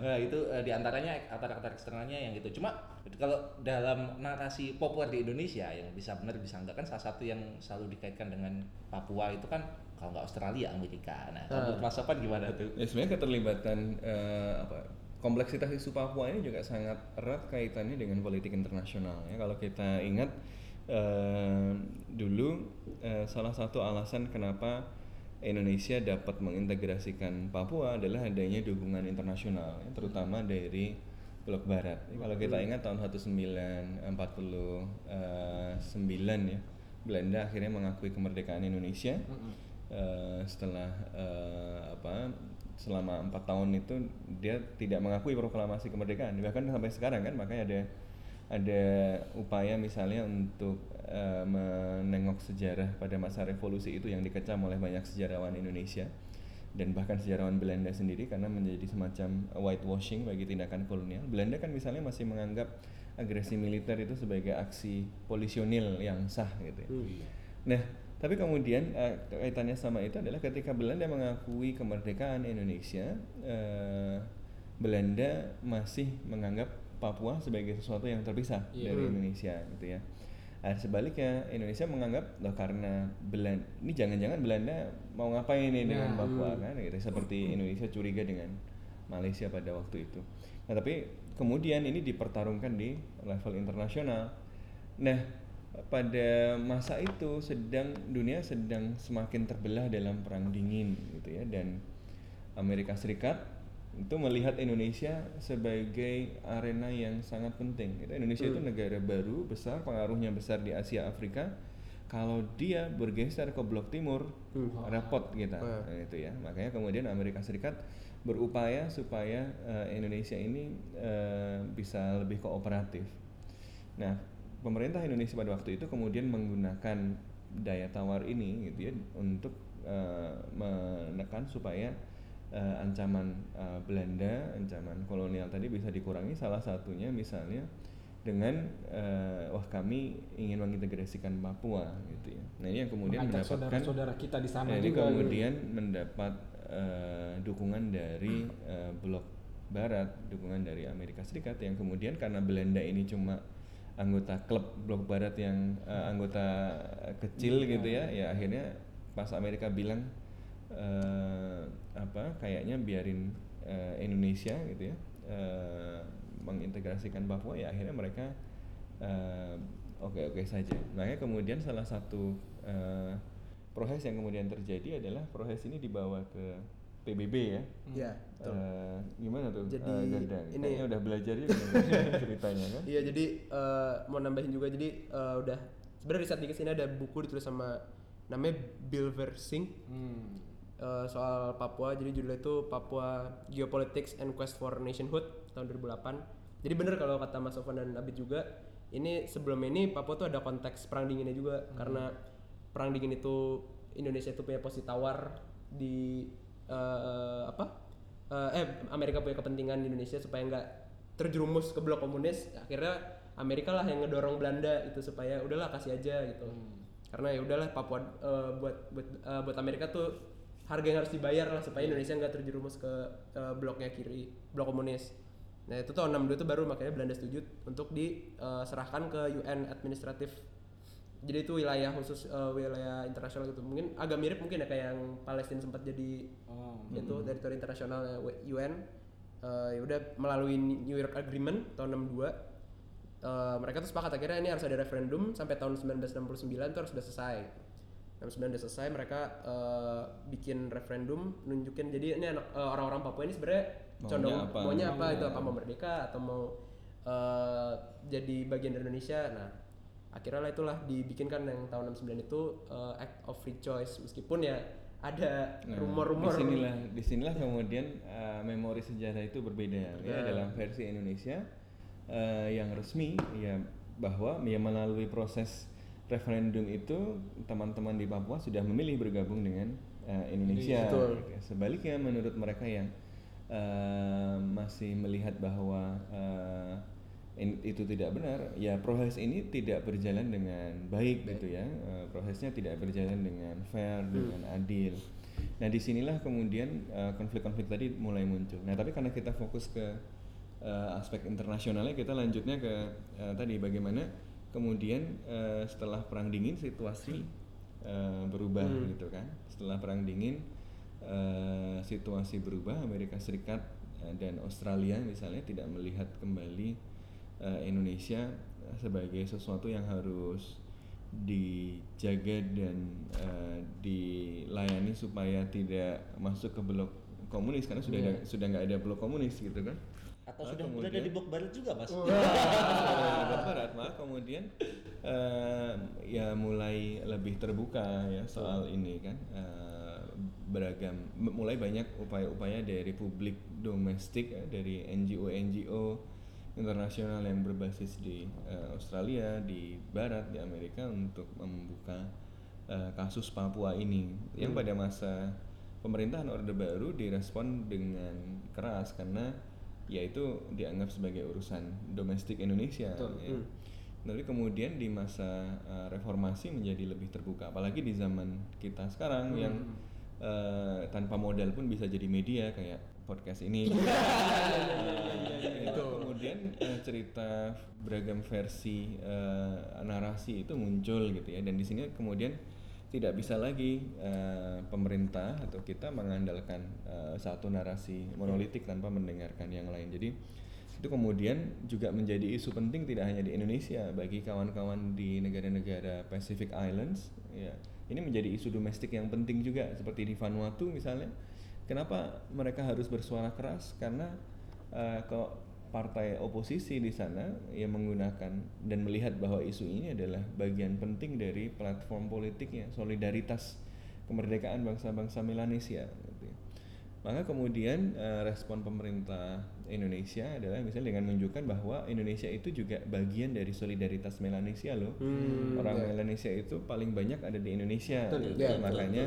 Nah, itu eh, di antaranya aktor-aktor eksternalnya yang gitu. Cuma kalau dalam narasi populer di Indonesia yang bisa benar bisa enggak kan salah satu yang selalu dikaitkan dengan Papua itu kan kalau nggak Australia Amerika. Nah, kalau Mas Sofan gimana tuh? Ya sebenarnya keterlibatan eh, apa kompleksitas isu Papua ini juga sangat erat kaitannya dengan politik internasional ya. Kalau kita ingat eh, dulu eh, salah satu alasan kenapa Indonesia dapat mengintegrasikan Papua adalah adanya dukungan internasional, ya, terutama dari Blok Barat. Ya, kalau kita ingat tahun 1949 ya, Belanda akhirnya mengakui kemerdekaan Indonesia. Eh, setelah eh, apa selama empat tahun itu dia tidak mengakui proklamasi kemerdekaan bahkan sampai sekarang kan makanya ada ada upaya misalnya untuk eh, menengok sejarah pada masa revolusi itu yang dikecam oleh banyak sejarawan Indonesia dan bahkan sejarawan Belanda sendiri karena menjadi semacam whitewashing bagi tindakan kolonial. Belanda kan misalnya masih menganggap agresi militer itu sebagai aksi polisionil yang sah gitu ya. Nah, tapi kemudian eh, kaitannya sama itu adalah ketika Belanda mengakui kemerdekaan Indonesia, eh, Belanda masih menganggap Papua sebagai sesuatu yang terpisah dari Indonesia gitu ya. Sebaliknya Indonesia menganggap loh karena Belanda ini jangan-jangan Belanda mau ngapain nih dengan Papua kan gitu seperti Indonesia curiga dengan Malaysia pada waktu itu. Nah, tapi kemudian ini dipertarungkan di level internasional. Nah, pada masa itu sedang dunia sedang semakin terbelah dalam perang dingin gitu ya dan Amerika Serikat itu melihat Indonesia sebagai arena yang sangat penting. Gitu. Indonesia itu negara baru besar, pengaruhnya besar di Asia Afrika, kalau dia bergeser ke blok timur repot kita Wah. Nah, itu ya makanya kemudian Amerika Serikat berupaya supaya eh, Indonesia ini eh, bisa lebih kooperatif nah pemerintah Indonesia pada waktu itu kemudian menggunakan daya tawar ini gitu ya untuk eh, menekan supaya eh, ancaman eh, Belanda, ancaman kolonial tadi bisa dikurangi. Salah satunya misalnya dengan eh, wah kami ingin mengintegrasikan Papua gitu ya. Nah ini yang kemudian Mengajak mendapatkan saudara-saudara kita di sana Nah, ini juga gitu. kemudian mendapat eh, dukungan dari eh, blok Barat, dukungan dari Amerika Serikat yang kemudian karena Belanda ini cuma anggota klub blok Barat yang eh, anggota kecil gitu ya, ya akhirnya pas Amerika bilang eh, apa kayaknya biarin eh, Indonesia gitu ya eh, mengintegrasikan Papua ya akhirnya mereka eh, oke-oke saja. Makanya kemudian salah satu eh, proses yang kemudian terjadi adalah proses ini dibawa ke PBB ya. Iya, betul. Eh, gimana tuh? Jadi, eh, Garda? ini- Kayaknya udah belajar juga ceritanya kan? Iya jadi eh, mau nambahin juga jadi eh, udah sebenarnya riset di sini ada buku ditulis sama namanya Bill Versing Hmm. Eh, soal Papua. Jadi judulnya itu Papua Geopolitics and Quest for Nationhood tahun 2008 jadi bener kalau kata Mas Sofan dan Abid juga ini sebelum ini Papua tuh ada konteks perang dinginnya juga. Karena perang dingin itu Indonesia itu punya posisi tawar di eh, apa? Eh, eh Amerika punya kepentingan di Indonesia supaya nggak terjerumus ke blok komunis. Akhirnya Amerika lah yang ngedorong Belanda itu supaya udahlah kasih aja gitu. Karena ya udahlah Papua eh, buat buat eh, buat Amerika tuh harga yang harus dibayar lah supaya Indonesia nggak terjerumus ke eh, bloknya kiri blok komunis. Nah itu tahun 62 itu baru makanya Belanda setuju untuk diserahkan ke UN administratif. Jadi itu wilayah khusus eh, wilayah internasional gitu. Mungkin agak mirip mungkin ya kayak yang Palestina sempat jadi Oh. itu teritori internasional ya, UN Eh, ya udah melalui New York Agreement tahun 62 eh, mereka tuh sepakat akhirnya ini harus ada referendum sampai tahun 1969 itu harus sudah selesai 69 udah selesai mereka eh, bikin referendum nunjukin jadi ini anak eh, orang-orang Papua ini sebenarnya condong apa? maunya apa? Itu Maunya apa mau merdeka atau mau eh, jadi bagian dari Indonesia? Nah akhirnya lah itulah dibikinkan yang tahun 69 itu eh, Act of Free Choice. Meskipun ya ada Nah, rumor-rumor. Di sinilah, di sinilah kemudian uh, memori sejarah itu berbeda ya. Nah. dalam versi Indonesia uh, yang resmi ya bahwa ya melalui proses referendum itu teman-teman di Papua sudah memilih bergabung dengan uh, Indonesia. Betul. gitu ya. Sebaliknya menurut mereka yang uh, masih melihat bahwa uh, in- itu tidak benar, ya proses ini tidak berjalan dengan baik gitu ya, Eh, prosesnya tidak berjalan dengan fair, dengan adil. Nah di sinilah kemudian eh, konflik-konflik tadi mulai muncul. Nah tapi karena kita fokus ke eh, aspek internasionalnya, kita lanjutnya ke eh, tadi bagaimana kemudian eh, setelah perang dingin situasi eh, berubah gitu kan. Setelah perang dingin eh, situasi berubah, Amerika Serikat eh, dan Australia misalnya tidak melihat kembali eh, Indonesia sebagai sesuatu yang harus dijaga dan eh, dilayani supaya tidak masuk ke blok komunis. Karena sudah ada- sudah nggak ada blok komunis gitu kan Atau Nah, sudah kemudian- berada di blok barat juga, Mas? Sudah di barat maka kemudian eh, ya mulai lebih terbuka ya soal ini kan. Eh, beragam mulai banyak upaya-upaya dari publik domestik ya, dari NGO NGO internasional yang berbasis di eh, Australia di Barat di Amerika untuk membuka eh, kasus Papua ini. Yang pada masa pemerintahan Orde Baru direspon dengan keras karena ya itu dianggap sebagai urusan domestik Indonesia ya. Tapi kemudian di masa uh, reformasi menjadi lebih terbuka, apalagi di zaman kita sekarang yang uh, tanpa modal pun bisa jadi media kayak podcast ini. itu kemudian uh, cerita beragam versi uh, narasi itu muncul gitu ya, dan di sini kemudian tidak bisa lagi uh, pemerintah atau kita mengandalkan uh, satu narasi monolitik tanpa mendengarkan yang lain. Jadi itu kemudian juga menjadi isu penting tidak hanya di Indonesia bagi kawan-kawan di negara-negara Pacific Islands ya. Ini menjadi isu domestik yang penting juga seperti di Vanuatu misalnya. Kenapa mereka harus bersuara keras? Karena eh, kok partai oposisi di sana yang menggunakan dan melihat bahwa isu ini adalah bagian penting dari platform politiknya solidaritas kemerdekaan bangsa-bangsa Melanesia gitu ya. Maka kemudian eh, respon pemerintah Indonesia adalah misalnya dengan menunjukkan bahwa Indonesia itu juga bagian dari solidaritas Melanesia loh. Orang Melanesia itu paling banyak ada di Indonesia. Betul, gitu. ya, betul, Makanya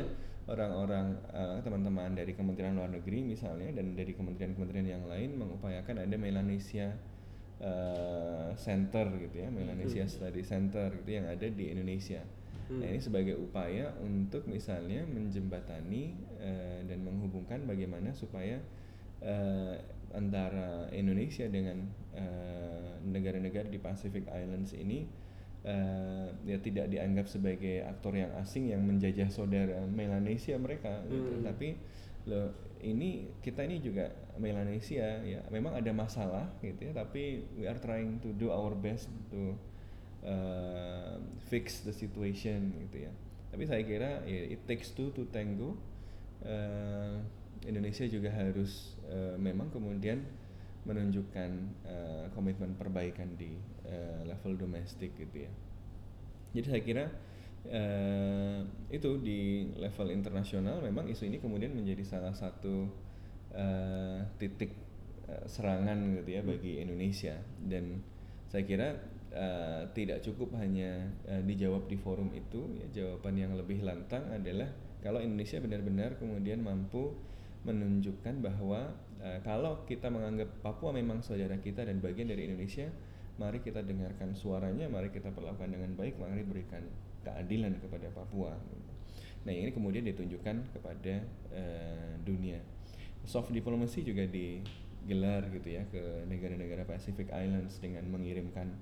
orang-orang eh, teman-teman dari Kementerian Luar Negeri misalnya dan dari kementerian-kementerian yang lain mengupayakan ada Melanesia eh, Center gitu ya, Melanesia Study Center gitu yang ada di Indonesia. Nah ini sebagai upaya untuk misalnya menjembatani eh, dan menghubungkan bagaimana supaya eh, antara Indonesia dengan eh, negara-negara di Pacific Islands ini eh, ya tidak dianggap sebagai aktor yang asing yang menjajah saudara Melanesia mereka gitu. tapi lo ini kita ini juga Melanesia ya. Memang ada masalah gitu ya. Tapi we are trying to do our best to uh, fix the situation gitu ya. Tapi saya kira ya, it takes two to tango. Uh, Indonesia juga harus uh, memang kemudian menunjukkan uh, komitmen perbaikan di uh, level domestik gitu ya. Jadi saya kira eh, itu di level internasional memang isu ini kemudian menjadi salah satu eh, titik eh, serangan gitu ya bagi Indonesia. Dan saya kira eh, tidak cukup hanya eh, dijawab di forum itu ya jawaban yang lebih lantang adalah kalau Indonesia benar-benar kemudian mampu menunjukkan bahwa eh, kalau kita menganggap Papua memang saudara kita dan bagian dari Indonesia mari kita dengarkan suaranya, mari kita perlakukan dengan baik, mari berikan keadilan kepada Papua. Nah ini kemudian ditunjukkan kepada eh, dunia. Soft diplomacy juga digelar gitu ya ke negara-negara Pacific Islands dengan mengirimkan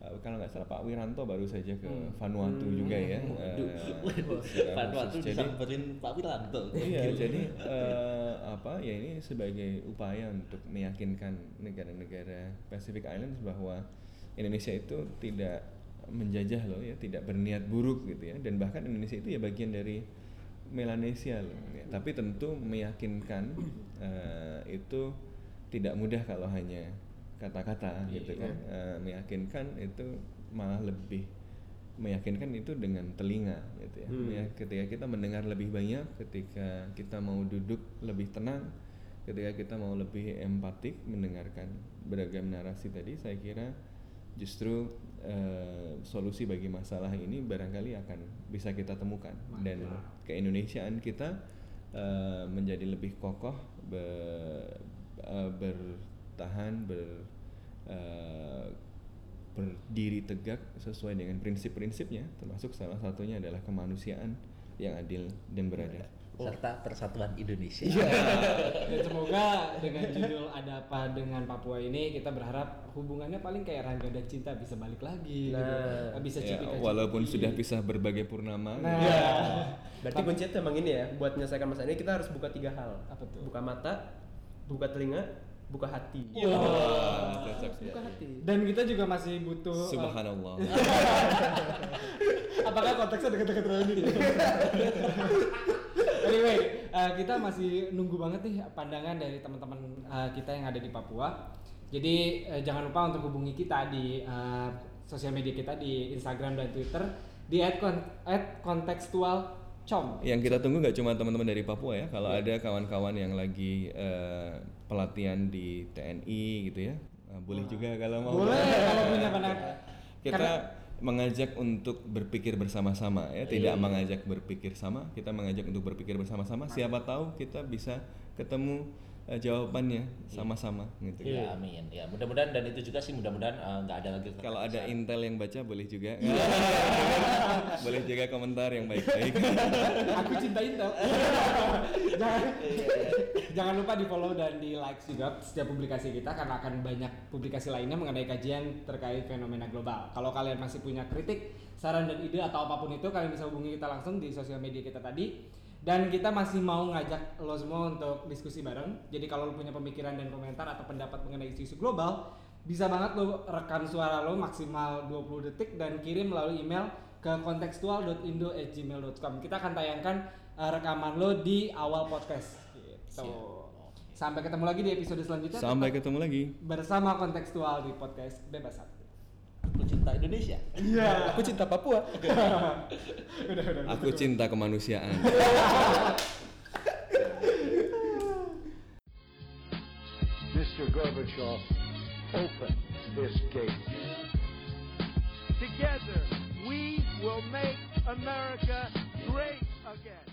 eh, kalau nggak salah Pak Wiranto baru saja ke Vanuatu juga ya. eh, secara Vanuatu khusus. Jadi- disamperin Pak Wiranto. iya jadi eh, apa ya ini sebagai upaya untuk meyakinkan negara-negara Pacific Islands bahwa Indonesia itu tidak menjajah loh ya tidak berniat buruk gitu ya dan bahkan Indonesia itu ya bagian dari Melanesia loh ya. tapi tentu meyakinkan eh, itu tidak mudah kalau hanya kata-kata gitu kan. Eh, meyakinkan itu malah lebih meyakinkan itu dengan telinga gitu ya. Ya, ketika kita mendengar lebih banyak, ketika kita mau duduk lebih tenang, ketika kita mau lebih empatik mendengarkan beragam narasi tadi, saya kira justru eh, solusi bagi masalah ini barangkali akan bisa kita temukan. Dan keindonesiaan kita eh, menjadi lebih kokoh be- eh, bertahan ber eh, berdiri tegak sesuai dengan prinsip-prinsipnya termasuk salah satunya adalah kemanusiaan yang adil dan beradab. serta persatuan Indonesia. Dan semoga dengan judul ada apa dengan Papua ini kita berharap hubungannya paling kayak Rangga dan Cinta bisa balik lagi Nah, gitu. Bisa Ya, cipika walaupun sudah pisah berbagai purnama. Nah, Ya. Berarti kuncinya tuh emang ini ya, buat menyelesaikan masalah ini kita harus buka tiga hal. Apa tuh? Buka mata, buka telinga, buka hati. Wah, cocok. Buka hati. Dan kita juga masih butuh uh, Subhanallah. apakah konteksnya dekat-dekat ini? anyway, uh, kita masih nunggu banget nih pandangan dari teman-teman uh, kita yang ada di Papua. Jadi uh, jangan lupa untuk hubungi kita di uh, sosial media kita di Instagram dan Twitter di @kontekstualcom. yang kita tunggu nggak cuma teman-teman dari Papua ya. Kalau ada kawan-kawan yang lagi eh, pelatihan di TNI gitu ya, eh, boleh juga kalau mau. Boleh kalau punya pandangan. Kita Karena- mengajak untuk berpikir bersama-sama ya, tidak mengajak berpikir sama, kita mengajak untuk berpikir bersama-sama. Siapa tahu kita bisa ketemu eh, jawabannya sama-sama gitu. Ya, amin. Ya, mudah-mudahan dan itu juga sih mudah-mudahan eh, nggak ada lagi Kalau ada intel yang baca boleh juga. boleh juga komentar yang baik-baik. Aku cinta Intel. jangan, jangan lupa di follow dan di like juga setiap publikasi kita karena akan banyak publikasi lainnya mengenai kajian terkait fenomena global. Kalau kalian masih punya kritik, saran dan ide atau apa pun itu kalian bisa hubungi kita langsung di sosial media kita tadi. Dan kita masih mau ngajak lo semua untuk diskusi bareng. Jadi kalau lo punya pemikiran dan komentar atau pendapat mengenai isu-isu global, bisa banget lo rekam suara lo maksimal 20 detik dan kirim melalui email ke kontekstual.indo@gmail.com. Kita akan tayangkan uh, rekaman lo di awal podcast gitu. Sampai ketemu lagi di episode selanjutnya. Sampai ketemu lagi. bersama kontekstual di podcast Bebas. Aku cinta Indonesia. Iya. Aku cinta Papua. udah, udah. Aku cinta kemanusiaan. Mr. Gorbachev, open this gate. Together, we will make America great again.